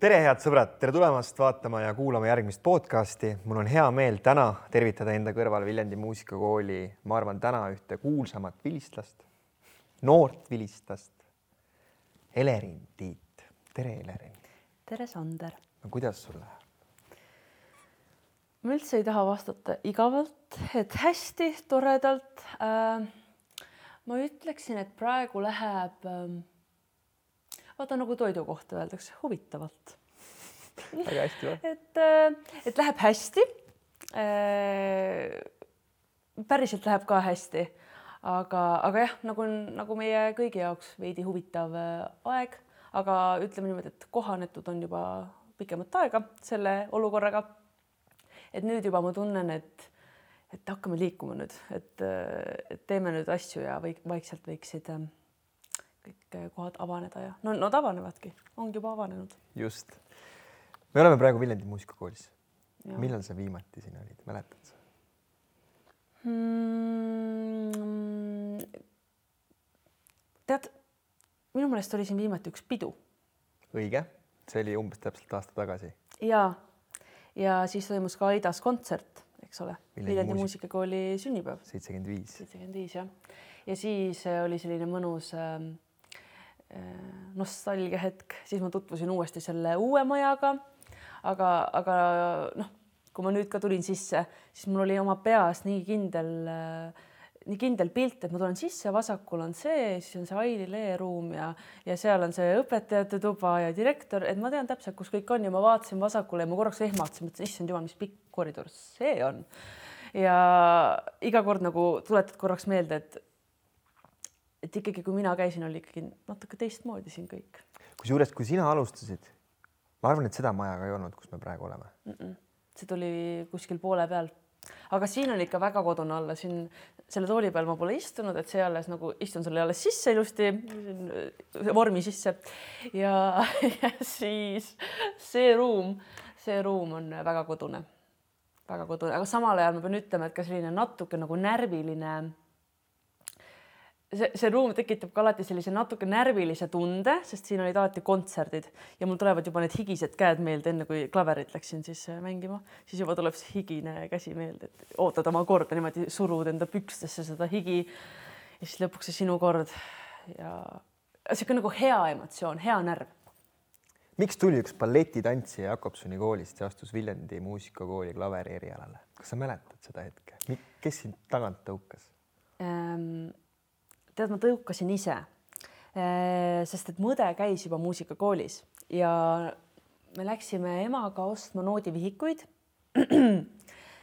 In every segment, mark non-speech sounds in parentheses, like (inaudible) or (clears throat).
tere, head sõbrad, tere tulemast vaatama ja kuulama järgmist podcasti. mul on hea meel täna tervitada enda kõrval Viljandi muusikakooli, ma arvan, täna ühte kuulsamat vilistlast, noort vilistlast, Elerin Tiit. tere, Elerin. tere, Sander. no kuidas sul läheb? ma üldse ei taha vastata igavalt, et hästi, toredalt äh,. ma ütleksin, et praegu läheb äh, vaata nagu toidu kohta öeldakse, huvitavalt. väga hästi või? et, äh, et läheb hästi. päriselt läheb ka hästi, aga, aga jah, nagu, nagu meie kõigi jaoks veidi huvitav äh, aeg, aga ütleme niimoodi, et kohanetud on juba pikemat aega selle olukorraga. et nüüd juba ma tunnen, et, et hakkame liikuma nüüd, et, et teeme nüüd asju ja võik, vaikselt võiksid kõik äh, kohad avaneda ja no nad avanevadki, ongi juba avanenud. just. me oleme praegu Viljandi muusikakoolis. millal sa viimati siin olid, mäletad sa hmm,? tead, minu meelest oli siin viimati üks pidu. õige, see oli umbes täpselt aasta tagasi. ja, ja siis toimus ka Aidas kontsert, eks ole, Viljandi muusika... muusikakooli sünnipäev. seitsekümmend viis. seitsekümmend viis jah, ja siis äh, oli selline mõnus Äh, nostalgia hetk, siis ma tutvusin uuesti selle uue majaga. aga, aga noh, kui ma nüüd ka tulin sisse, siis mul oli oma peas nii kindel, äh, nii kindel pilt, et ma tulen sisse, vasakul on see, siis on see Aili Lee ruum ja, ja seal on see õpetajate tuba ja direktor, et ma tean täpselt, kus kõik on ja ma vaatasin vasakule ja ma korraks ehmatasin, mõtlesin, issand jumal, mis pikk koridor see on. ja iga kord nagu tuletad korraks meelde, et et ikkagi, kui mina käisin, oli ikkagi natuke teistmoodi siin kõik. kusjuures, kui sina alustasid, ma arvan, et seda maja ka ei olnud, kus me praegu oleme mm. -mm. see tuli kuskil poole peal, aga siin on ikka väga kodune olla, siin selle tooli peal ma pole istunud, et see alles nagu istun selle alles sisse ilusti, vormi sisse ja, (laughs) ja siis see ruum, see ruum on väga kodune, väga kodune, aga samal ajal ma pean ütlema, et ka selline natuke nagu närviline see, see ruum tekitab ka alati sellise natuke närvilise tunde, sest siin olid alati kontserdid ja mul tulevad juba need higised käed meelde, enne kui klaverit läksin siis äh, mängima, siis juba tuleb see higine käsi meelde, et ootad oma korda niimoodi, surud enda pükstesse seda higi. ja siis lõpuks see sinu kord ja sihuke nagu hea emotsioon, hea närv. miks tuli üks balletitantsija Jakobsoni koolist ja astus Viljandi muusikakooli klaveri erialale, kas sa mäletad seda hetke, kes sind tagant tõukas ähm,? Tead, ma tõukasin ise. Äh, sest et mu õde käis juba muusikakoolis ja me läksime emaga ostma noodivihikuid.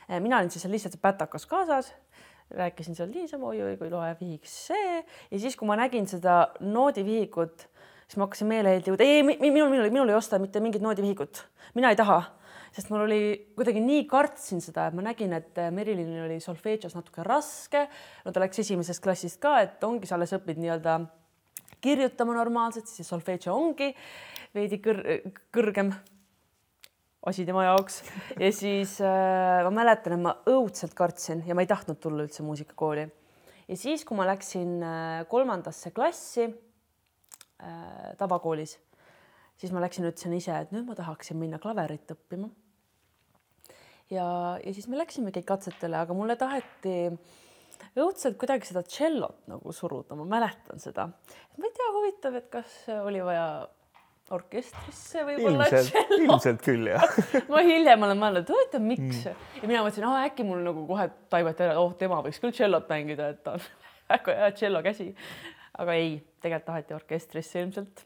Äh, mina olin siis seal lihtsalt pätakas kaasas, rääkisin seal niisama, oi-oi, kui loe vihik see ja siis, kui ma nägin seda noodivihikut, siis ma hakkasin meeleheitel jõuda, ei, minul, minul, minul ei osta mitte mingit noodivihikut, mina ei taha sest mul oli kuidagi nii kartsin seda, et ma nägin, et Merilinil oli solfeedžos natuke raske. no ta läks esimesest klassist ka, et ongi, sa alles õpid nii-öelda kirjutama normaalselt, siis solfeedžo ongi veidi kõr kõrgem asi tema jaoks ja siis äh, ma mäletan, et ma õudselt kartsin ja ma ei tahtnud tulla üldse muusikakooli. ja siis, kui ma läksin äh, kolmandasse klassi äh, tavakoolis siis ma läksin, ütlesin ise, et nüüd ma tahaksin minna klaverit õppima. ja, ja siis me läksimegi katsetele, aga mulle taheti õudselt kuidagi seda tšellot nagu suruda, ma mäletan seda. ma ei tea, huvitav, et kas oli vaja orkestrisse võib-olla. ilmselt, küll jah (laughs) ma hiljem olen mõelnud, et huvitav, miks mm. ja mina mõtlesin, äkki mul nagu kohe taibati ära, oh tema võiks küll tšellot mängida, et ta on (laughs) väga hea tšellokäsi aga ei, tegelikult taheti orkestrisse ilmselt.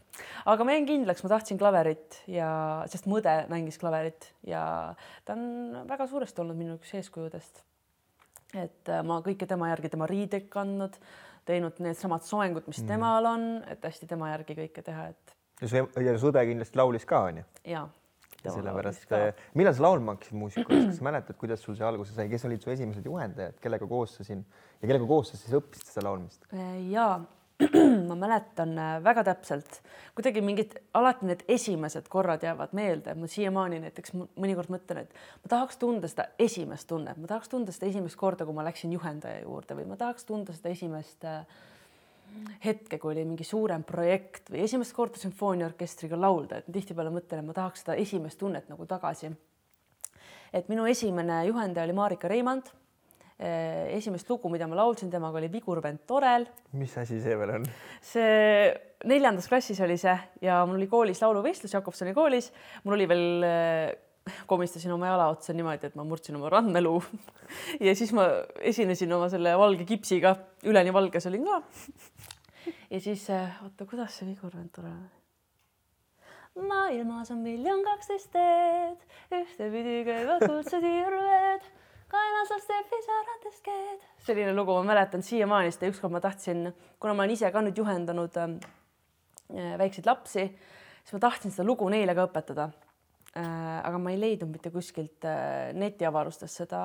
aga ma jäin kindlaks, ma tahtsin klaverit ja, sest mu õde mängis klaverit ja ta on väga suuresti olnud minu üks eeskujudest. et äh, ma kõike tema järgi, tema riideid kandnud, teinud needsamad soengud, mis mm. temal on, et hästi tema järgi kõike teha, et. ja su, ja su õde kindlasti laulis ka, onju? jaa sellepärast, äh, millal sa laulma hakkasid muusikakoolis, kas sa mäletad, kuidas sul see alguse sai, kes olid su esimesed juhendajad, kellega koos sa siin ja kellega koos sa siis õppisid seda laulmist? Äh, ja (clears throat) ma mäletan äh, väga täpselt, kuidagi mingid alati need esimesed korrad jäävad meelde, ma siiamaani näiteks mõnikord mõtlen, et ma tahaks tunda seda esimest tunnet, ma tahaks tunda seda esimest korda, kui ma läksin juhendaja juurde või ma tahaks tunda seda esimest äh, hetke, kui oli mingi suurem projekt või esimest korda sümfooniaorkestriga laulda, et tihtipeale mõtlen, et ma tahaks seda esimest tunnet nagu tagasi. et minu esimene juhendaja oli Marika Reimand. Esimest lugu, mida ma laulsin temaga, oli Vigur vend Torel. mis asi see veel on? see neljandas klassis oli see ja mul oli koolis lauluvõistlus Jakobsoni koolis, mul oli veel komistasin oma jala otsa niimoodi, et ma murdsin oma randmeluu (laughs) ja siis ma esinesin oma selle valge kipsiga, üleni valges olin ka. ja siis oota, kuidas see vigur vend tore on? maailmas on miljon kaksteist teed, ühtepidi käivad kuldsed hirved, kaenas laseb pisaratest keed. selline lugu, ma mäletan siiamaani seda, ükskord ma tahtsin, kuna ma olen ise ka nüüd juhendanud äh, väikseid lapsi, siis ma tahtsin seda lugu neile ka õpetada Äh, aga ma ei leidnud mitte kuskilt äh, netiavarustest seda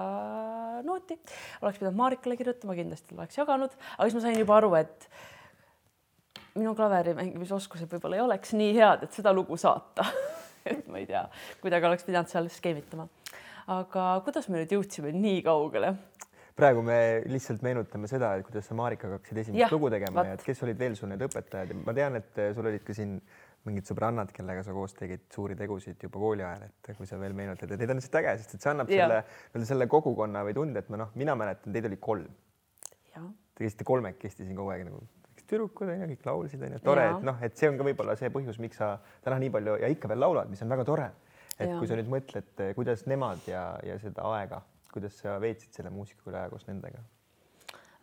nooti. oleks pidanud Marikale kirjutama, kindlasti oleks jaganud, aga siis ma sain juba aru, et minu klaveri mängimisoskused võib-olla ei oleks nii head, et seda lugu saata (laughs) et ma ei tea, kuidagi oleks pidanud seal skeemitama. Aga kuidas me nüüd jõudsime nii kaugele? praegu me lihtsalt meenutame seda, et kuidas sa Marikaga hakkasid esimest ja, lugu tegema vat. ja et kes olid veel sul need õpetajad ja ma tean, et sul olid ka siin mingid sõbrannad, kellega sa koos tegid suuri tegusid juba kooli ajal, et kui sa veel meenutad, et need on lihtsalt äge, sest et see annab ja. selle, selle, selle kogukonna või tunde, et ma noh, mina mäletan, teid oli kolm. Te käisite kolmekesti siin kogu aeg nagu tüdrukud onju, kõik laulsid onju, tore, et noh, et see on ka võib-olla see põhjus, miks sa täna nii palju ja ikka veel laulad, mis on väga tore. Et ja. kui sa nüüd mõtled, kuidas nemad ja, ja seda aega, kuidas sa veetsid selle muusikakooli aja koos nendega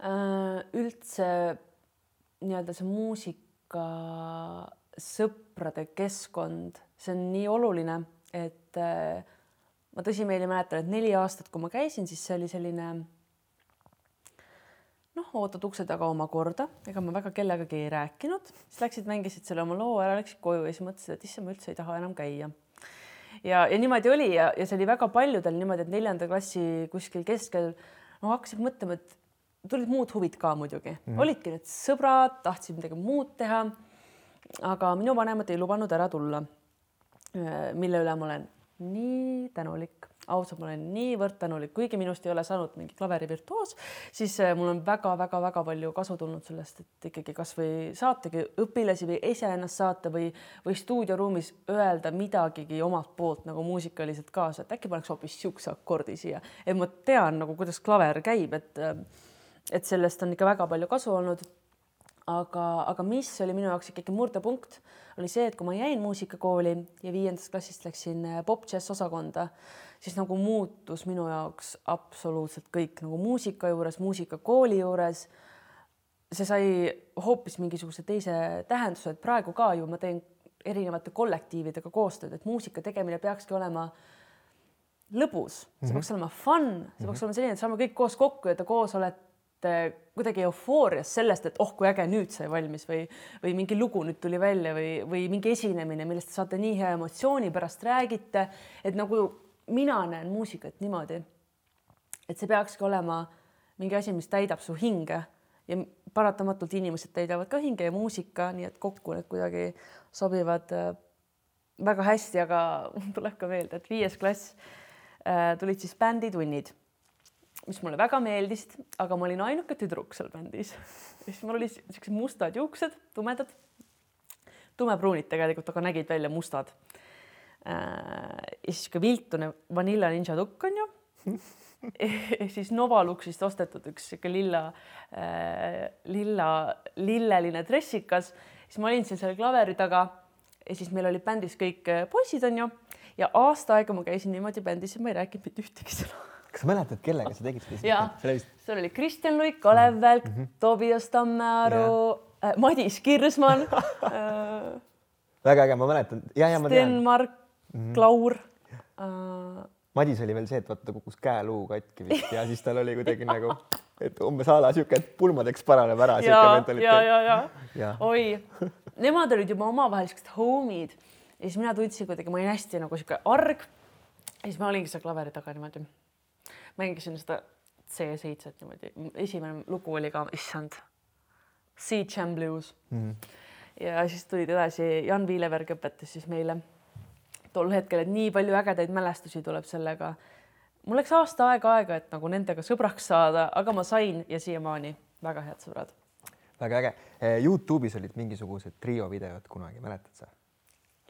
äh,? üldse nii-öelda see muusika sõprade keskkond, see on nii oluline, et äh, ma tõsimeeli mäletan, et neli aastat, kui ma käisin, siis see oli selline noh, ootad ukse taga oma korda, ega ma väga kellegagi ei rääkinud, siis läksid, mängisid selle oma loo ära, läksid koju ja siis mõtlesid, et issand, ma üldse ei taha enam käia. Ja, ja niimoodi oli ja, ja see oli väga paljudel niimoodi, et neljanda klassi kuskil keskel no hakkasid mõtlema, et tulid muud huvid ka muidugi mm, -hmm. olidki need sõbrad, tahtsid midagi muud teha aga minu vanemad ei lubanud ära tulla. mille üle ma olen nii tänulik, ausalt, ma olen niivõrd tänulik, kuigi minust ei ole saanud mingi klaverivirtuoos, siis äh, mul on väga-väga-väga palju kasu tulnud sellest, et ikkagi kasvõi saategi õpilasi või iseennast saata või, või stuudioruumis öelda midagigi omalt poolt nagu muusikaliselt kaasa, et äkki paneks hoopis siukse akordi siia, et ma tean nagu, kuidas klaver käib, et et sellest on ikka väga palju kasu olnud aga, aga mis oli minu jaoks ikkagi murdepunkt, oli see, et kui ma jäin muusikakooli ja viiendast klassist läksin äh, pop-džäss osakonda, siis nagu muutus minu jaoks absoluutselt kõik nagu muusika juures, muusikakooli juures. see sai hoopis mingisuguse teise tähenduse, et praegu ka ju ma teen erinevate kollektiividega koostööd, et muusika tegemine peakski olema lõbus, see mm -hmm. peaks olema fun, see mm -hmm. peaks olema selline, et saame kõik koos kokku ja te koos olete kuidagi eufoorias sellest, et oh, kui äge nüüd sai valmis või, või mingi lugu nüüd tuli välja või, või mingi esinemine, millest te saate nii hea emotsiooni pärast räägite, et nagu mina näen muusikat niimoodi, et see peakski olema mingi asi, mis täidab su hinge. Ja paratamatult inimesed täidavad ka hinge ja muusika, nii et kokku need kuidagi sobivad äh, väga hästi, aga (laughs) tuleb ka meelde, et viies klass äh, tulid siis bänditunnid mis mulle väga meeldisid, aga ma olin ainuke tüdruk seal bändis. (laughs) siis mul olid siuksed mustad juuksed, tumedad, tumepruunid tegelikult, aga nägid välja mustad. Äh, ja siis ka viltune Vanilla Ninja tukk on ju (laughs) ja siis Novaluxist ostetud üks sihuke lilla äh,, lilla, lilleline dressikas, siis ma olin siin seal klaveri taga ja siis meil olid bändis kõik äh, poisid, onju, ja aasta aega ma käisin niimoodi bändis ja ma ei rääkinud mitte ühtegi sõna (laughs) kas sa mäletad, kellega sa tegid seda? jaa, seal oli Kristjan Luik, Kalev Välk mm, -hmm. Tobias Tammearu äh,, Madis Kirsman (laughs) äh, väga äge, ma mäletan. Sten-Mark mm -hmm. Klaur äh, Madis oli veel see, et vaata ta kukkus käeluu katki vist ja siis tal oli kuidagi nagu, et umbes a la sihuke, et pulmadeks paraneb ära. ja, ja, ja, ja, ja. oi, nemad olid juba omavahel siuksed homid ja siis mina tundsin kuidagi, ma olin hästi nagu sihuke arg. ja siis ma olingi seal klaveri taga niimoodi mängisin seda C7-t niimoodi, esimene lugu oli ka, issand, Sea Jam Blues mm. -hmm. ja siis tulid edasi, Jan Viileberg õpetas siis meile tol hetkel, et nii palju ägedaid mälestusi tuleb sellega. mul läks aasta aega aega, et nagu nendega sõbraks saada, aga ma sain ja siiamaani väga head sõbrad. väga äge. Youtube'is olid mingisugused trio videod kunagi, mäletad sa?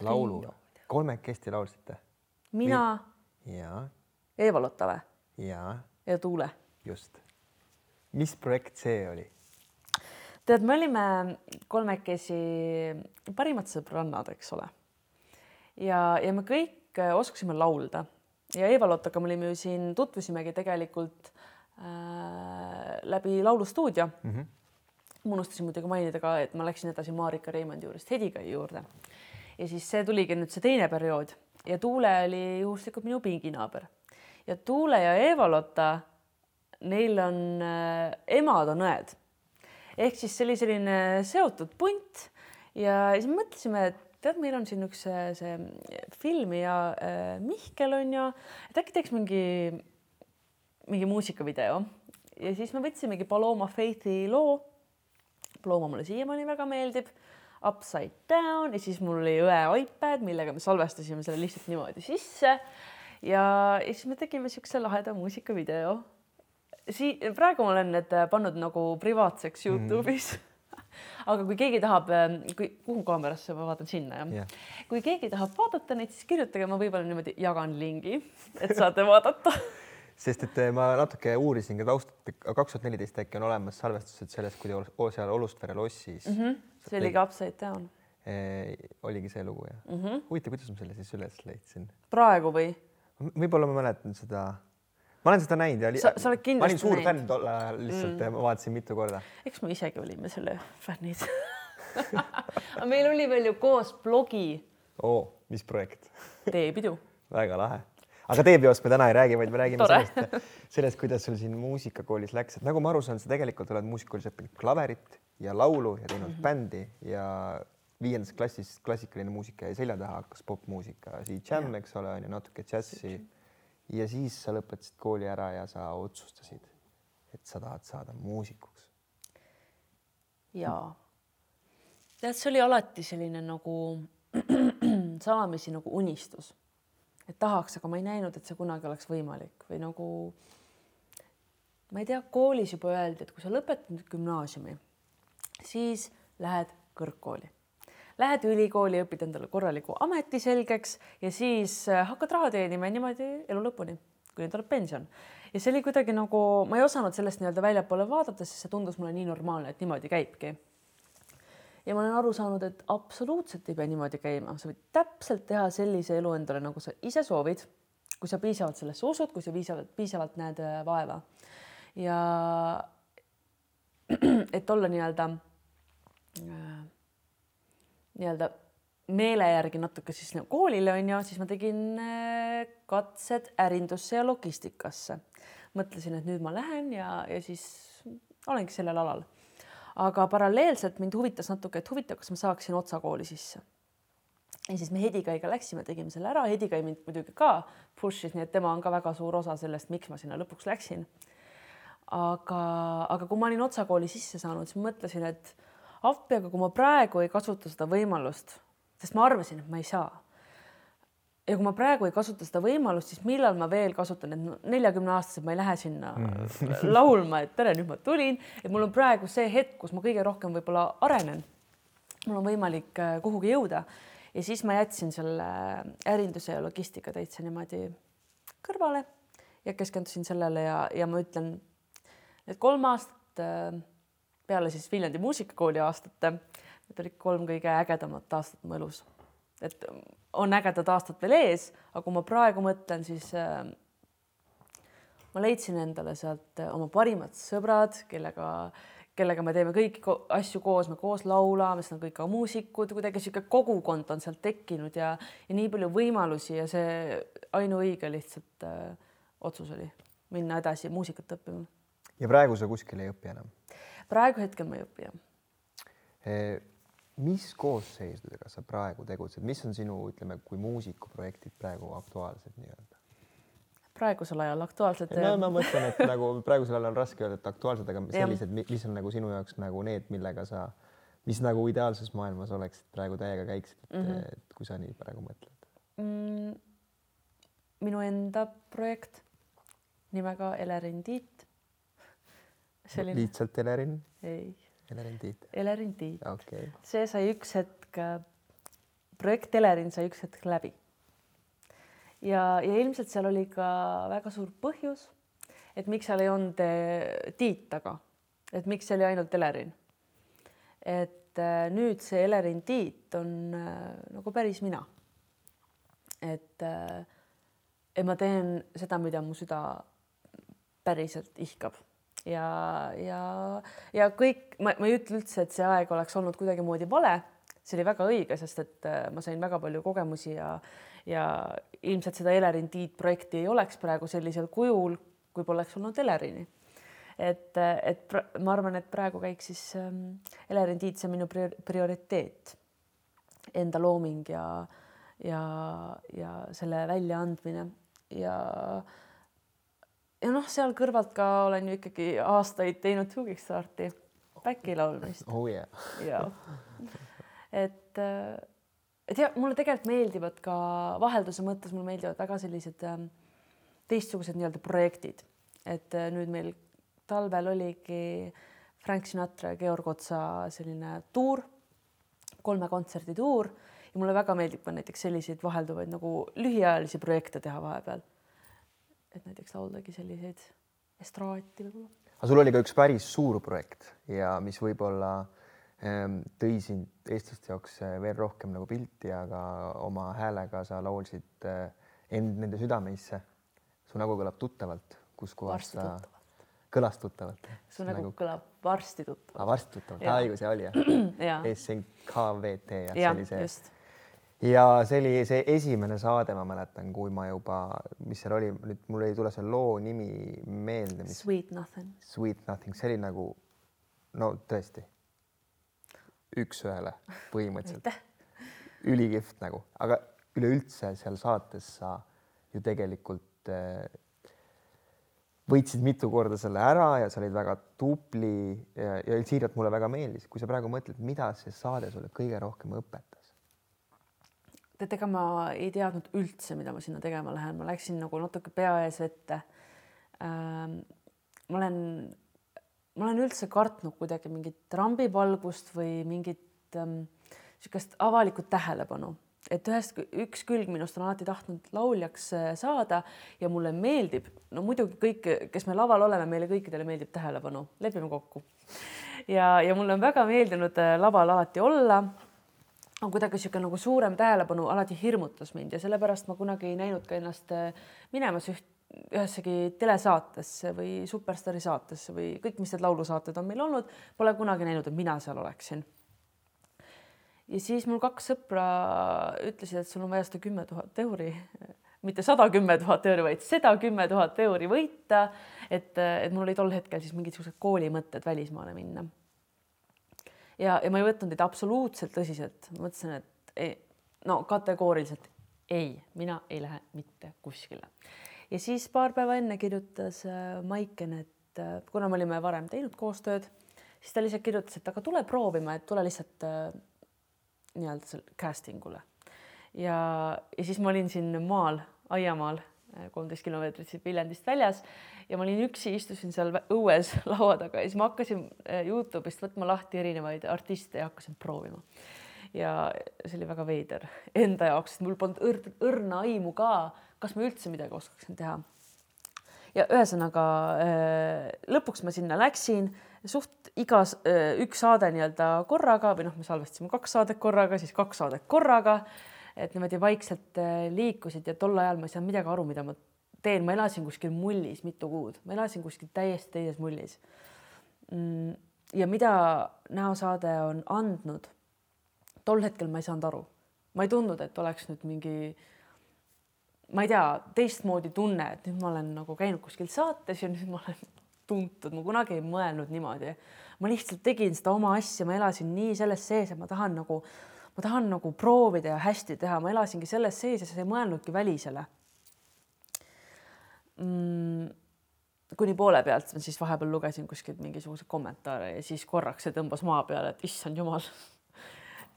laulu, kolmekesti laulsite? mina. ja. Eeva-Lotta või? Ja. ja Tuule. just. mis projekt see oli? tead, me olime kolmekesi parimad sõbrannad, eks ole. ja, ja me kõik oskasime laulda ja Eeva-Lottaga me olime ju siin, tutvusimegi tegelikult äh, läbi laulustuudio mm. -hmm. ma unustasin muidugi mainida ka, et ma läksin edasi Marika Reimondi juurest Hedikai juurde. ja siis see tuligi nüüd see teine periood ja Tuule oli juhuslikult minu pinginaaber ja Tuule ja Eeva-Lotta, neil on äh,, emad on õed ehk siis see oli selline seotud punt ja siis mõtlesime, et tead, meil on siin üks see, see filmija äh, Mihkel on ju, et äkki teeks mingi, mingi muusikavideo ja siis me võtsimegi Paloma Faithi loo. Paloma mulle siiamaani väga meeldib. Upside down ja siis mul oli õe iPad, millega me salvestasime selle lihtsalt niimoodi sisse. Ja, siis me tegime siukse laheda muusikavideo. Sii-, praegu ma olen need pannud nagu privaatseks mhm. Youtube'is mm. (laughs) aga kui keegi tahab, ähm, kui, kuhu kaamerasse ma vaatan sinna jah yeah.? kui keegi tahab vaadata neid, siis kirjutage, ma võib-olla niimoodi jagan lingi, et saate vaadata (laughs) sest et äh, ma natuke uurisin ka taustat, kaks tuhat neliteist äkki on olemas salvestused sellest, kui te seal Olustvere lossis mm. -hmm. see oli ka Upside Down e,. oligi see lugu jah mm -hmm.? huvitav, kuidas ma selle siis üles leidsin? praegu või? Võib-olla ma mäletan seda ma olen seda näinud ja sa, sa oled kindlasti ma olin suur näinud. fänn tol ajal lihtsalt mm. ma vaatasin mitu korda. eks me isegi olime selle fännid aga (laughs) meil oli veel ju koos blogi. oo, mis projekt teepidu väga lahe. aga teepeost me täna ei räägi, vaid me räägime Tore. sellest, sellest, kuidas sul siin muusikakoolis läks, et nagu ma aru saan, sa tegelikult oled muusikakoolis õppinud klaverit ja laulu ja teinud mm -hmm. bändi ja viiendas klassis klassikaline muusika jäi selja taha, hakkas popmuusika, siit džämm, eks ole, on ju natuke džässi. ja siis sa lõpetasid kooli ära ja sa otsustasid, et sa tahad saada muusikuks. ja tead, see oli alati selline nagu (clears throat) salamisi nagu unistus, et tahaks, aga ma ei näinud, et see kunagi oleks võimalik. Või nagu ma ei tea, koolis juba öeldi, et kui sa lõpetad gümnaasiumi, siis lähed kõrgkooli lähed ülikooli, õpid endale korraliku ameti selgeks ja siis äh, hakkad raha teenima niimoodi elu lõpuni, kuni tuleb pension. ja see oli kuidagi nagu, ma ei osanud sellest nii-öelda väljapoole vaadata, sest see tundus mulle nii normaalne, et niimoodi käibki. ja ma olen aru saanud, et absoluutselt ei pea niimoodi käima, sa võid täpselt teha sellise elu endale, nagu sa ise soovid, kui sa piisavalt sellesse usud, kui sa piisavalt, piisavalt näed äh, vaeva. ja (clears throat) et olla nii-öelda äh, nii-öelda meele järgi natuke siis nagu koolile on ju, siis ma tegin äh, katsed ärindusse ja logistikasse. mõtlesin, et nüüd ma lähen ja, ja siis olengi sellel alal. aga paralleelselt mind huvitas natuke, et huvitav, kas ma saaksin otsa kooli sisse. ja siis me Hedikaiga läksime, tegime selle ära, Hedikai mind muidugi ka push'is, nii et tema on ka väga suur osa sellest, miks ma sinna lõpuks läksin. aga, aga kui ma olin otsa kooli sisse saanud, siis mõtlesin, et appi, aga kui ma praegu ei kasuta seda võimalust, sest ma arvasin, et ma ei saa. ja kui ma praegu ei kasuta seda võimalust, siis millal ma veel kasutan, et neljakümne aastaselt ma ei lähe sinna mm. (laughs) laulma, et tere, nüüd ma tulin, et mul on praegu see hetk, kus ma kõige rohkem võib-olla arenen. mul on võimalik äh, kuhugi jõuda ja siis ma jätsin selle ärinduse ja logistika täitsa niimoodi kõrvale ja keskendusin sellele ja, ja ma ütlen, et kolm aastat äh, peale siis Viljandi muusikakooli aastate, need olid kolm kõige ägedamat aastat mu elus. et on ägedad aastad veel ees, aga kui ma praegu mõtlen, siis äh, ma leidsin endale sealt oma parimad sõbrad, kellega, kellega me teeme kõiki asju koos, me koos laulame, siis on kõik ka muusikud, kuidagi niisugune kogukond on sealt tekkinud ja, ja nii palju võimalusi ja see ainuõige lihtsalt äh, otsus oli minna edasi muusikat õppima. ja praegu sa kuskil ei õpi enam? Praegu hetkel ma ei õpi jah. Eh, mis koosseisudega sa praegu tegutsed, mis on sinu, ütleme, kui muusikuprojektid praegu aktuaalsed nii-öelda? praegusel ajal aktuaalsed? no ma mõtlen, et nagu (laughs) praegusel ajal on raske öelda, et aktuaalsed, aga sellised, mis on nagu sinu jaoks nagu need, millega sa, mis nagu ideaalses maailmas oleksid praegu täiega käiksid, et mm, -hmm. et kui sa nii praegu mõtled mm,? minu enda projekt nimega Elerin Tiit selline. lihtsalt Elerin? ei, Elerin Tiit, Elerin Tiit. okay.. see sai üks hetk, projekt Elerin sai üks hetk läbi. ja, ja ilmselt seal oli ka väga suur põhjus, et miks seal ei olnud eh, Tiit taga, et miks see oli ainult Elerin. et eh, nüüd see Elerin Tiit on nagu päris mina. et, et ma teen seda, mida mu süda päriselt ihkab ja, ja, ja kõik, ma, ei ütle üldse, et see aeg oleks olnud kuidagimoodi vale, see oli väga õige, sest et äh, ma sain väga palju kogemusi ja, ja ilmselt seda Elerin Tiit projekti ei oleks praegu sellisel kujul, kui poleks olnud Elerini. et, et pra- ma arvan, et praegu käiks siis ähm, Elerin Tiit, see on minu prior- prioriteet, enda looming ja, ja, ja selle väljaandmine. Ja ja noh, seal kõrvalt ka olen ju ikkagi aastaid teinud Tugikstarti back'i laulmist oh yeah. ja et, et ja mulle tegelikult meeldivad ka vahelduse mõttes, mulle meeldivad väga sellised ähm, teistsugused nii-öelda projektid, et äh, nüüd meil talvel oligi Frank Sinatra ja Georg Otsa selline tuur, kolme kontserdi tuur ja mulle väga meeldib ka näiteks selliseid vahelduvaid nagu lühiajalisi projekte teha vahepeal. Et näiteks lauldagi selliseid estraati võib-olla. aga sul oli ka üks päris suur projekt ja mis võib-olla ähm, tõi sind eestlaste jaoks äh, veel rohkem nagu pilti, aga oma häälega sa laulsid äh, end nende südameisse. su nägu kõlab tuttavalt, kus kohas varsti sa kõlas tuttavalt. su nägu kõlab varsti tuttavalt. ah, varsti tuttavalt, Jaa. õigus ja oli jah ja, SNKVT jah, ja see oli see just ja see oli see esimene saade, ma mäletan, kui ma juba, mis seal oli, nüüd mul ei tule see loo nimi meelde, mis Sweet nothing. Sweet Nothing, see oli nagu no tõesti üks-ühele põhimõtteliselt, ülikihvt nagu, aga üleüldse seal saates sa ju tegelikult äh, võitsid mitu korda selle ära ja sa olid väga tubli ja, ja siiralt mulle väga meeldis, kui sa praegu mõtled, mida see saade sulle kõige rohkem õpetas. tead, ega ma ei teadnud üldse, mida ma sinna tegema lähen, ma läksin nagu natuke pea ees vette ähm,. ma olen, ma olen üldse kartnud kuidagi mingit rambivalgust või mingit ähm, niisugust avalikku tähelepanu, et ühest, üks külg minust on alati tahtnud lauljaks äh, saada ja mulle meeldib, no muidugi kõik, kes me laval oleme, meile kõikidele meeldib tähelepanu, lepime kokku. ja, ja mulle on väga meeldinud äh, laval alati olla on kuidagi niisugune nagu suurem tähelepanu alati hirmutas mind ja sellepärast ma kunagi ei näinud ka ennast äh, minemas üht, ühessegi telesaatesse või Superstaari saatesse või kõik, mis need laulusaated on meil olnud, pole kunagi näinud, et mina seal oleksin. ja siis mul kaks sõpra ütlesid, et sul on vaja seda kümme tuhat euri, mitte sada kümme tuhat euri, vaid seda kümme tuhat euri võita. et, et mul oli tol hetkel siis mingisugused koolimõtted välismaale minna ja, ja ma ei võtnud neid absoluutselt tõsiselt, mõtlesin, et ei, no kategooriliselt ei, mina ei lähe mitte kuskile. ja siis paar päeva enne kirjutas äh, Maiken, et äh, kuna me olime varem teinud koostööd, siis ta lihtsalt kirjutas, et aga tule proovima, et tule lihtsalt äh, nii-öelda seal casting ule. ja, ja siis ma olin siin maal, aiamaal, kolmteist kilomeetrit siit Viljandist väljas ja ma olin üksi, istusin seal õues (laughs) laua taga ja siis ma hakkasin äh, Youtube'ist võtma lahti erinevaid artiste ja hakkasin proovima. ja see oli väga veider enda jaoks, sest mul polnud õrn, õrna aimu ka, kas ma üldse midagi oskaksin teha. ja ühesõnaga äh, lõpuks ma sinna läksin, suht igas äh, üks saade nii-öelda korraga või noh, me salvestasime kaks saadet korraga, siis kaks saadet korraga, et niimoodi vaikselt äh, liikusid ja tol ajal ma ei saanud midagi aru, mida ma teen, ma elasin kuskil mullis mitu kuud, ma elasin kuskil täiesti teises mullis. ja mida näosaade on andnud, tol hetkel ma ei saanud aru, ma ei tundnud, et oleks nüüd mingi ma ei tea, teistmoodi tunne, et nüüd ma olen nagu käinud kuskil saates ja nüüd ma olen (laughs) tuntud, ma kunagi ei mõelnud niimoodi. ma lihtsalt tegin seda oma asja, ma elasin nii selles sees, et ma tahan nagu, ma tahan nagu proovida ja hästi teha, ma elasingi selles sees ja sa ei mõelnudki välisele mm,. kuni poole pealt ma siis vahepeal lugesin kuskilt mingisuguseid kommentaare ja siis korraks see tõmbas maa peale, et issand jumal.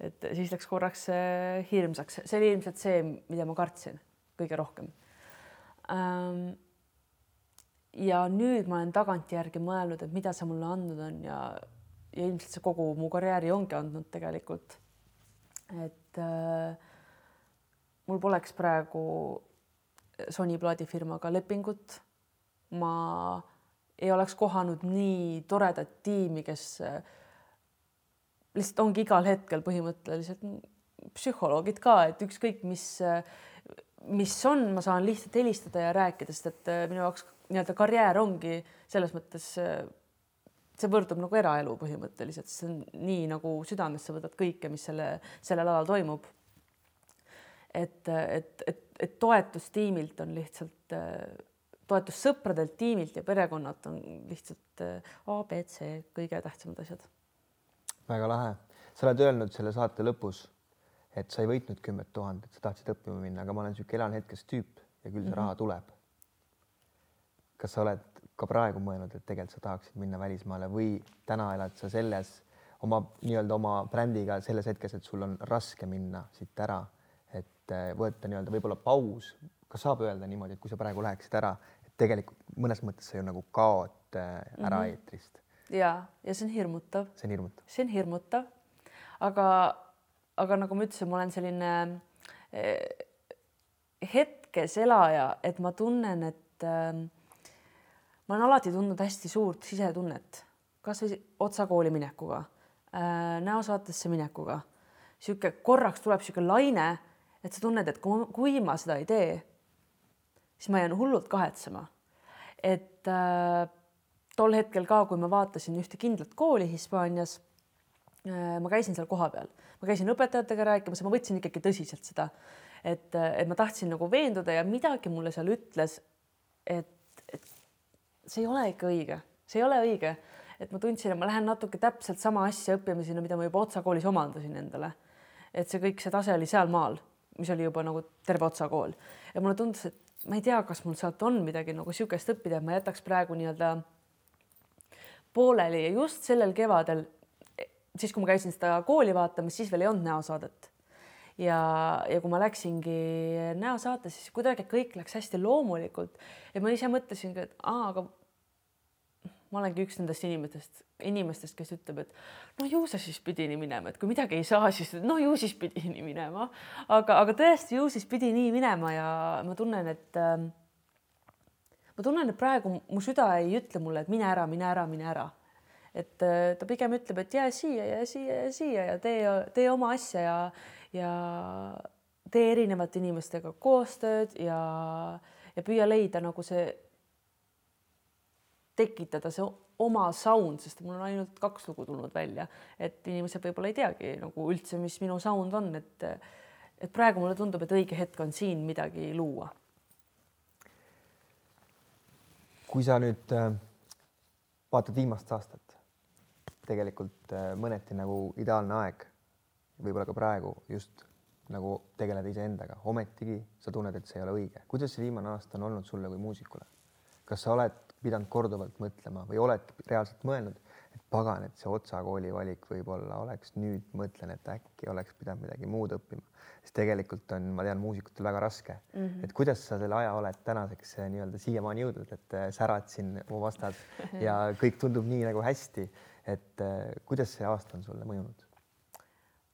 et siis läks korraks äh, hirmsaks, see oli ilmselt see, mida ma kartsin kõige rohkem ähm,. ja nüüd ma olen tagantjärgi mõelnud, et mida see mulle andnud on ja ja ilmselt see kogu mu karjääri ongi andnud tegelikult. Et äh, mul poleks praegu Sony plaadifirmaga lepingut. ma ei oleks kohanud nii toredat tiimi, kes äh, lihtsalt ongi igal hetkel põhimõtteliselt psühholoogid ka, et ükskõik, mis, äh, mis on, ma saan lihtsalt helistada ja rääkida, sest et äh, minu jaoks nii-öelda karjäär ongi selles mõttes see võrdub nagu eraelu põhimõtteliselt, see on nii nagu südamesse võtad kõike, mis selle, sellel alal toimub. et, et, et, et toetus tiimilt on lihtsalt, toetus sõpradelt, tiimilt ja perekonnalt on lihtsalt A, B, C kõige tähtsamad asjad. väga lahe, sa oled öelnud selle saate lõpus, et sa ei võitnud kümmet tuhandet, sa tahtsid õppima minna, aga ma olen niisugune elan hetkest tüüp ja küll see mm -hmm. raha tuleb. kas sa oled ka praegu mõelnud, et tegelikult sa tahaksid minna välismaale või täna elad sa selles oma nii-öelda oma brändiga selles hetkes, et sul on raske minna siit ära, et eh, võtta nii-öelda võib-olla paus, kas saab öelda niimoodi, et kui sa praegu läheksid ära, et tegelikult mõnes mõttes sa ju nagu kaod eh, ära mm -hmm. eetrist. ja, ja see on hirmutav. see on hirmutav. see on hirmutav, aga, aga nagu ma ütlesin, ma olen selline eh, hetkes elaja, et ma tunnen, et äh, ma olen alati tundnud hästi suurt sisetunnet, kasvõi otsa kooli minekuga äh,, näosaatesse minekuga. sihuke korraks tuleb sihuke laine, et sa tunned, et kui, kui ma seda ei tee, siis ma jään hullult kahetsema. et äh, tol hetkel ka, kui ma vaatasin ühte kindlat kooli Hispaanias äh,, ma käisin seal kohapeal, ma käisin õpetajatega rääkimas ja ma võtsin ikkagi tõsiselt seda, et, et ma tahtsin nagu veenduda ja midagi mulle seal ütles, et, et see ei ole ikka õige, see ei ole õige, et ma tundsin, et ma lähen natuke täpselt sama asja õppima sinna, mida ma juba Otsa koolis omandasin endale. et see kõik, see tase oli sealmaal, mis oli juba nagu terve Otsa kool ja mulle tundus, et ma ei tea, kas mul sealt on midagi nagu niisugust õppida, et ma jätaks praegu nii-öelda pooleli. Ja just sellel kevadel, siis kui ma käisin seda kooli vaatamas, siis veel ei olnud näosaadet. Ja, ja kui ma läksingi näosaatesse, siis kuidagi kõik läks hästi loomulikult. Ja ma ise mõtlesingi, et aa, aga ma olengi üks nendest inimestest, inimestest, kes ütleb, et no ju sa siis pidi nii minema, et kui midagi ei saa, siis no ju siis pidi nii minema, aga, aga tõesti ju siis pidi nii minema ja ma tunnen, et äh, ma tunnen, et praegu mu süda ei ütle mulle, et mine ära, mine ära, mine ära. et äh, ta pigem ütleb, et jää siia ja siia ja siia ja tee, tee oma asja ja ja tee erinevate inimestega koostööd ja, ja püüa leida nagu see, tekitada see oma sound, sest mul on ainult kaks lugu tulnud välja, et inimesed võib-olla ei teagi nagu üldse, mis minu sound on, et et praegu mulle tundub, et õige hetk on siin midagi luua. kui sa nüüd äh, vaatad viimast aastat, tegelikult äh, mõneti nagu ideaalne aeg võib-olla ka praegu just nagu tegeleda iseendaga, ometigi sa tunned, et see ei ole õige. kuidas see viimane aasta on olnud sulle kui muusikule? kas sa oled pidanud korduvalt mõtlema või oled reaalselt mõelnud, et pagan, et see Otsa kooli valik võib-olla oleks nüüd, mõtlen, et äkki oleks pidanud midagi muud õppima, sest tegelikult on, ma tean, muusikutel väga raske mm. -hmm. et kuidas sa selle aja oled tänaseks eh, nii-öelda siiamaani jõudnud, et eh, särad siin mu vastas (laughs) ja kõik tundub nii nagu hästi, et eh, kuidas see aasta on sulle mõjunud?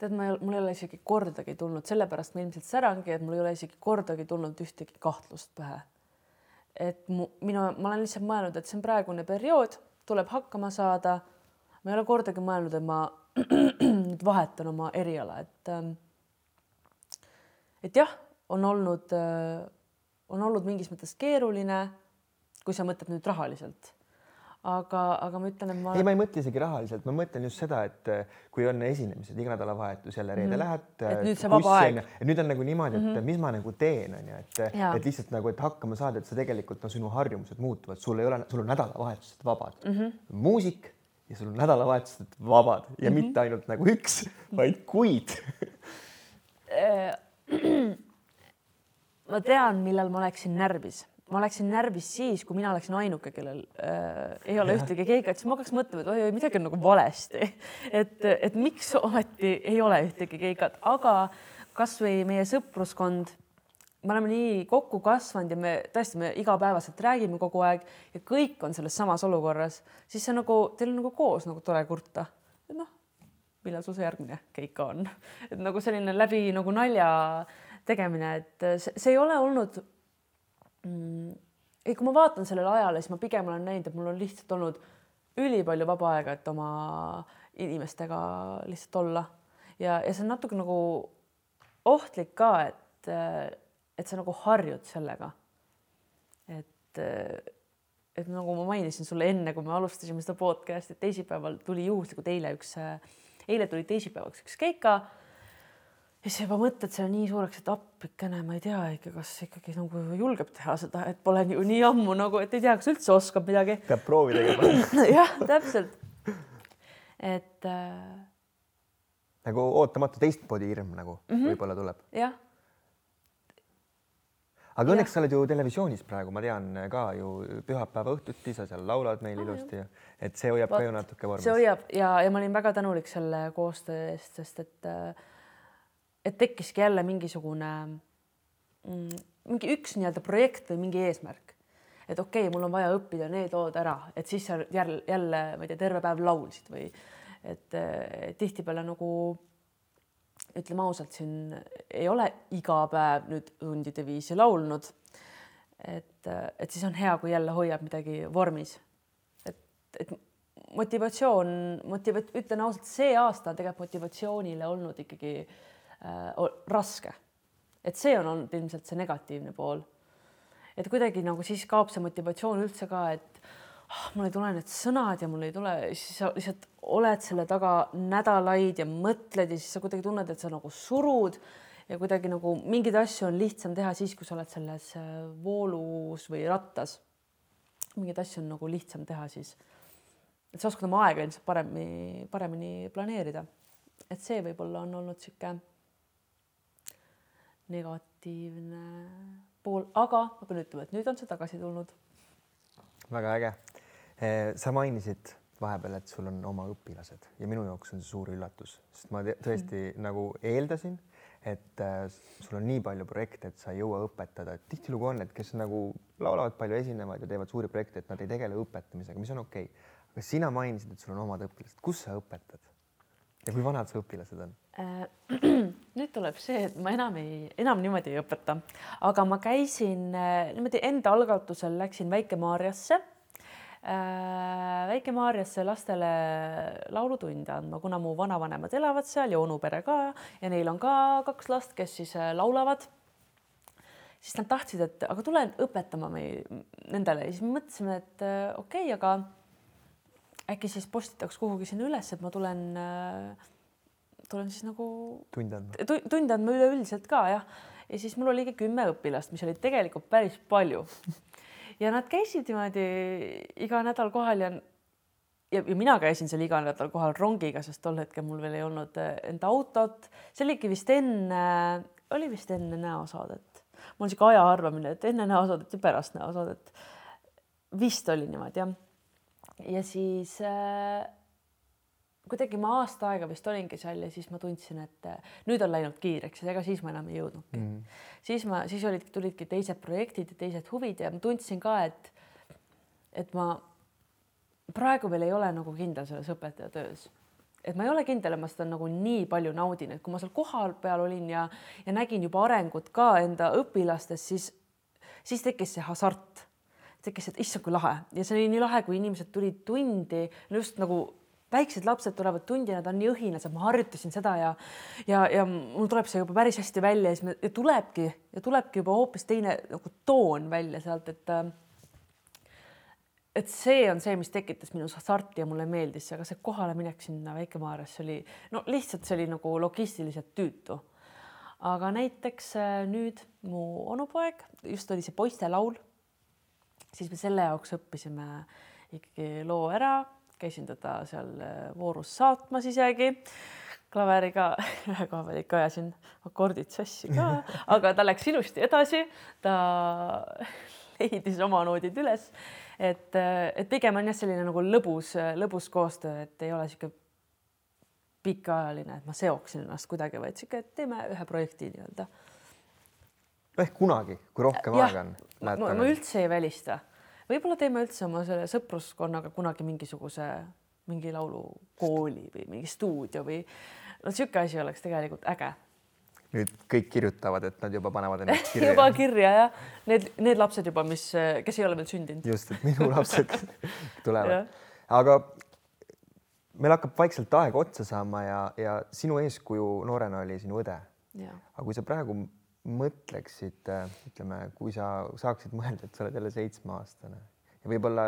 tead, ma mul ei ole isegi kordagi tulnud, sellepärast ma ilmselt särangi, et mul ei ole isegi kordagi tulnud ühtegi kahtlust pähe. Et mu, mina, ma olen lihtsalt mõelnud, et see on praegune periood, tuleb hakkama saada. ma ei ole kordagi mõelnud, et ma (clears throat) nüüd vahetan oma eriala, et ähm, et jah, on olnud, äh, on olnud mingis mõttes keeruline, kui sa mõtled nüüd rahaliselt aga, aga ma ütlen, et ma. ei, ma ei mõtle isegi rahaliselt, ma mõtlen just seda, et eh, kui on esinemised iga nädalavahetus jälle reede mm -hmm. lähed. et eh, nüüd see vaba aeg. nüüd on nagu niimoodi, et mm -hmm. mis ma nagu teen, on ju, et, et lihtsalt nagu, et hakkama saada, et sa tegelikult no sinu harjumused muutuvad, sul ei ole, sul on nädalavahetused vabad mm, -hmm. muusik ja sul on nädalavahetused vabad ja mm -hmm. mitte ainult nagu üks, vaid kuid (laughs) äh, (clears throat) ma tean, millal ma oleksin närvis ma oleksin närvis siis, kui mina oleksin ainuke, kellel äh, ei ole ühtegi keikat, siis ma hakkaks mõtlema, et oi-oi, midagi on nagu valesti. (laughs) et, et miks ometi ei ole ühtegi keikat, aga kasvõi meie sõpruskond, me oleme nii kokku kasvanud ja me tõesti, me igapäevaselt räägime kogu aeg ja kõik on selles samas olukorras, siis see nagu, teil on nagu koos nagu tore kurta. Noh, millal sul see järgmine keika on, (laughs) et nagu selline läbi nagu nalja tegemine, et see, see ei ole olnud mm,. ei, kui ma vaatan sellele ajale, siis ma pigem olen näinud, et mul on lihtsalt olnud ülipalju vaba aega, et oma inimestega lihtsalt olla ja, ja see on natuke nagu ohtlik ka, et, et sa nagu harjud sellega. et, et nagu ma mainisin sulle enne, kui me alustasime seda podcast'i, teisipäeval tuli juhuslikult eile üks, eile tuli teisipäevaks üks keika ja siis juba mõtled selle nii suureks, et appikene, ma ei tea ikka, kas ikkagi nagu julgeb teha seda, et pole ju nii ammu nagu, et ei tea, kas üldse oskab midagi. peab proovi tegema (laughs) jah, täpselt. et äh, nagu ootamatu teistmoodi hirm nagu mm -hmm. võib-olla tuleb. jah. aga õnneks ja. sa oled ju televisioonis praegu, ma tean ka ju pühapäeva õhtuti sa seal laulad meil oh, ilusti ja et see hoiab Vaat, ka ju natuke vormis. see hoiab ja, ja ma olin väga tänulik selle koostöö eest, sest et et tekkiski jälle mingisugune mm, mingi üks nii-öelda projekt või mingi eesmärk et okei okay,, mul on vaja õppida need lood ära, et siis sa jälle, jälle ma ei tea, terve päev laulsid või et tihtipeale nagu ütleme ausalt, siin ei ole iga päev nüüd tundide viisi laulnud. et, et siis on hea, kui jälle hoiab midagi vormis. et, et motivatsioon, motiva-, ütlen ausalt, see aasta on tegelikult motivatsioonile olnud ikkagi äh, raske. et see on olnud ilmselt see negatiivne pool. et kuidagi nagu siis kaob see motivatsioon üldse ka, et oh, mul ei tule need sõnad ja mul ei tule, siis sa lihtsalt oled selle taga nädalaid ja mõtled ja siis sa kuidagi tunned, et sa nagu surud ja kuidagi nagu mingeid asju on lihtsam teha siis, kui sa oled selles äh, voolus või rattas. mingeid asju on nagu lihtsam teha siis. et sa oskad oma aega ilmselt paremini, paremini planeerida. et see võib-olla on olnud niisugune negatiivne pool, aga ma pean ütlema, et nüüd on see tagasi tulnud. väga äge Eh, sa mainisid vahepeal, et sul on oma õpilased ja minu jaoks on see suur üllatus, sest ma tõesti mm. nagu eeldasin, et äh, sul on nii palju projekte, et sa ei jõua õpetada, et tihtilugu on, et kes nagu laulavad palju, esinevad ja teevad suuri projekte, et nad ei tegele õpetamisega, mis on okei okay.. aga sina mainisid, et sul on omad õpilased, kus sa õpetad ja kui vanad su õpilased on? (clears throat) nüüd tuleb see, et ma enam ei, enam niimoodi ei õpeta, aga ma käisin äh, niimoodi enda algatusel läksin Väike-Maarjasse. Äh, Väike-Maarjasse lastele laulutunde andma, kuna mu vanavanemad elavad seal ja onupere ka ja neil on ka kaks last, kes siis äh, laulavad. siis nad tahtsid, et aga tule õpetama meil nendele. Ja siis me mõtlesime, et äh, okei okay,, aga äkki siis postitaks kuhugi sinna üles, et ma tulen, tulen siis nagu tunde andma, tunde andma üleüldiselt ka jah. ja siis mul oligi kümme õpilast, mis oli tegelikult päris palju ja nad käisid niimoodi iga nädal kohal ja ja, ja mina käisin seal iga nädal kohal rongiga, sest tol hetkel mul veel ei olnud eh, enda autot. see oligi vist enne, oli vist enne näosaadet. mul on sihuke aja arvamine, et enne näosaadet ja pärast näosaadet. vist oli niimoodi jah. ja siis äh, kuidagi ma aasta aega vist olingi seal ja siis ma tundsin, et äh, nüüd on läinud kiireks ja ega siis ma enam ei jõudnudki mm. -hmm. siis ma, siis olid, tulidki teised projektid ja teised huvid ja ma tundsin ka, et, et ma praegu veel ei ole nagu kindel selles õpetaja töös. et ma ei ole kindel, et ma seda nagu nii palju naudin, et kui ma seal kohapeal olin ja, ja nägin juba arengut ka enda õpilastes, siis, siis tekkis see hasart tekkis, et issand, kui lahe ja see oli nii lahe, kui inimesed tulid tundi just nagu väiksed lapsed tulevad tundi, nad on nii õhinas, et ma harjutasin seda ja ja, ja mul tuleb see juba päris hästi välja ja siis me, ja tulebki ja tulebki juba hoopis teine nagu toon välja sealt, et et see on see, mis tekitas minus hasarti ja mulle meeldis aga see kohaleminek sinna Väike-Maarjasse oli no lihtsalt see oli nagu logistiliselt tüütu. aga näiteks äh, nüüd mu onupoeg, just oli see poistelaul, siis me selle jaoks õppisime ikkagi loo ära käisin teda seal äh, voorus saatmas isegi klaveriga, (laughs) ühe ikka ajasin akordid sassi ka, (laughs) aga ta läks ilusti edasi, ta (laughs) leidis oma noodid üles. et, äh, et pigem on jah, selline nagu lõbus, lõbus koostöö, et ei ole niisugune pikaajaline, et ma seoksin ennast kuidagi, vaid sihuke, et teeme ühe projekti nii-öelda. ehk kunagi, kui rohkem ja, aega on. ma, ma üldse ei välista võib-olla teeme üldse oma selle sõpruskonnaga kunagi mingisuguse mingi laulukooli või mingi stuudio või no niisugune asi oleks tegelikult äge nüüd kõik kirjutavad, et nad juba panevad ennast (laughs) kirja juba kirja jah, need, need lapsed juba, mis, kes ei ole veel sündinud. just, et minu lapsed (laughs) tulevad. aga meil hakkab vaikselt aeg otsa saama ja, ja sinu eeskuju noorena oli sinu õde. aga kui sa praegu mõtleksid, ütleme, kui sa saaksid mõelda, et sa oled jälle seitsmeaastane ja võib-olla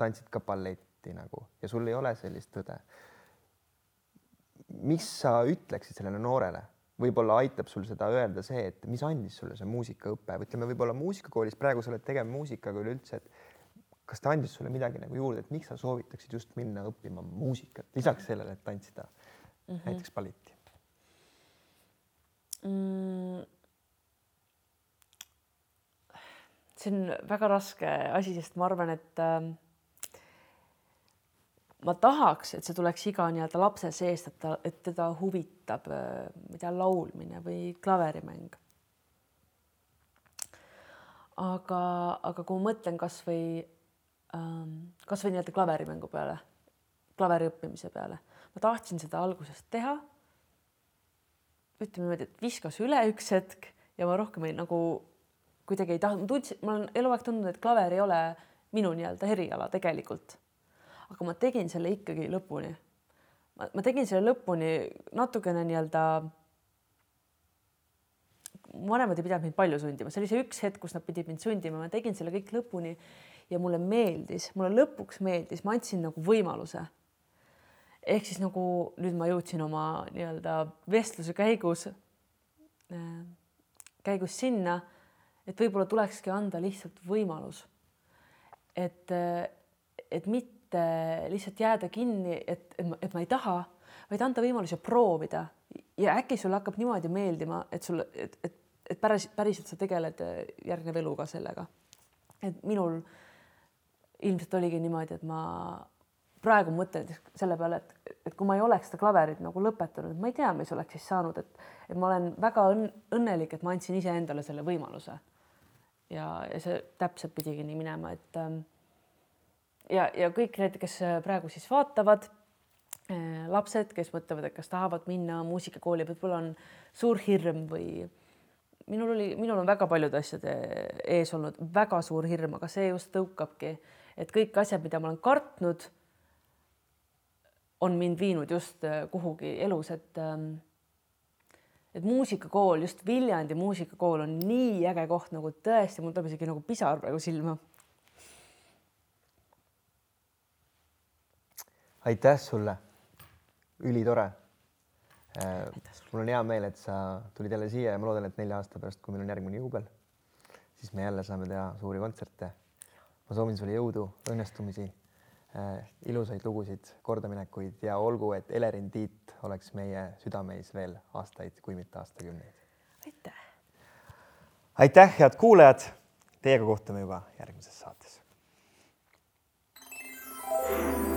tantsid ka balletti nagu ja sul ei ole sellist õde. mis sa ütleksid sellele noorele? võib-olla aitab sul seda öelda see, et mis andis sulle see muusikaõpe, ütleme võib-olla muusikakoolis, praegu sa oled tegev muusikaga üleüldse, et kas ta andis sulle midagi nagu juurde, et miks sa soovitaksid just minna õppima muusikat, lisaks sellele, et tantsida mm -hmm. näiteks balletti mm.? See on väga raske asi, sest ma arvan, et äh, ma tahaks, et see tuleks iga nii-öelda lapse seest, et ta, et teda huvitab, äh, ma ei tea, laulmine või klaverimäng. aga, aga kui ma mõtlen kasvõi ähm,, kasvõi nii-öelda klaverimängu peale, klaveri õppimise peale, ma tahtsin seda algusest teha. ütleme niimoodi, et viskas üle üks hetk ja ma rohkem ei nagu kuidagi ei tahtnud, tundsin, ma olen eluaeg tundnud, et klaver ei ole minu nii-öelda eriala tegelikult aga ma tegin selle ikkagi lõpuni. ma tegin selle lõpuni natukene nii-öelda. vanemad ei pidanud mind palju sundima, see oli see üks hetk, kus nad pidid mind sundima, ma tegin selle kõik lõpuni ja mulle meeldis, mulle lõpuks meeldis, ma andsin nagu võimaluse. ehk siis nagu nüüd ma jõudsin oma nii-öelda vestluse käigus, äh, käigus sinna, et võib-olla tulekski anda lihtsalt võimalus. et, et mitte lihtsalt jääda kinni, et, et ma, et ma ei taha, vaid anda võimaluse proovida ja äkki sulle hakkab niimoodi meeldima, et sul, et, et, et päris, päriselt sa tegeled järgneva eluga sellega. et minul ilmselt oligi niimoodi, et ma praegu mõtlen selle peale, et, et kui ma ei oleks seda klaverit nagu lõpetanud, ma ei tea, mis oleks siis saanud, et, et ma olen väga õnn, õnnelik, et ma andsin iseendale selle võimaluse. Ja, ja see täpselt pidigi nii minema, et ähm, ja, ja kõik need, kes äh, praegu siis vaatavad, äh, lapsed, kes mõtlevad, et kas tahavad minna muusikakooli, võib-olla on suur hirm või minul oli, minul on väga paljude asjade ees olnud väga suur hirm, aga see just tõukabki, et kõik asjad, mida ma olen kartnud, on mind viinud just äh, kuhugi elus, et ähm, et muusikakool, just Viljandi muusikakool on nii äge koht, nagu tõesti, mul tuleb isegi nagu pisar praegu silma aitäh sulle, ülitore. mul on hea meel, et sa tulid jälle siia ja ma loodan, et nelja aasta pärast, kui meil on järgmine juubel, siis me jälle saame teha suuri kontserte. ma soovin sulle jõudu, õnnestumisi, Eh, ilusaid lugusid, kordaminekuid ja olgu, et Elerin Tiit oleks meie südameis veel aastaid, kui mitte aastakümneid. aitäh. aitäh, head kuulajad. Teiega kohtume juba järgmises saates. thank you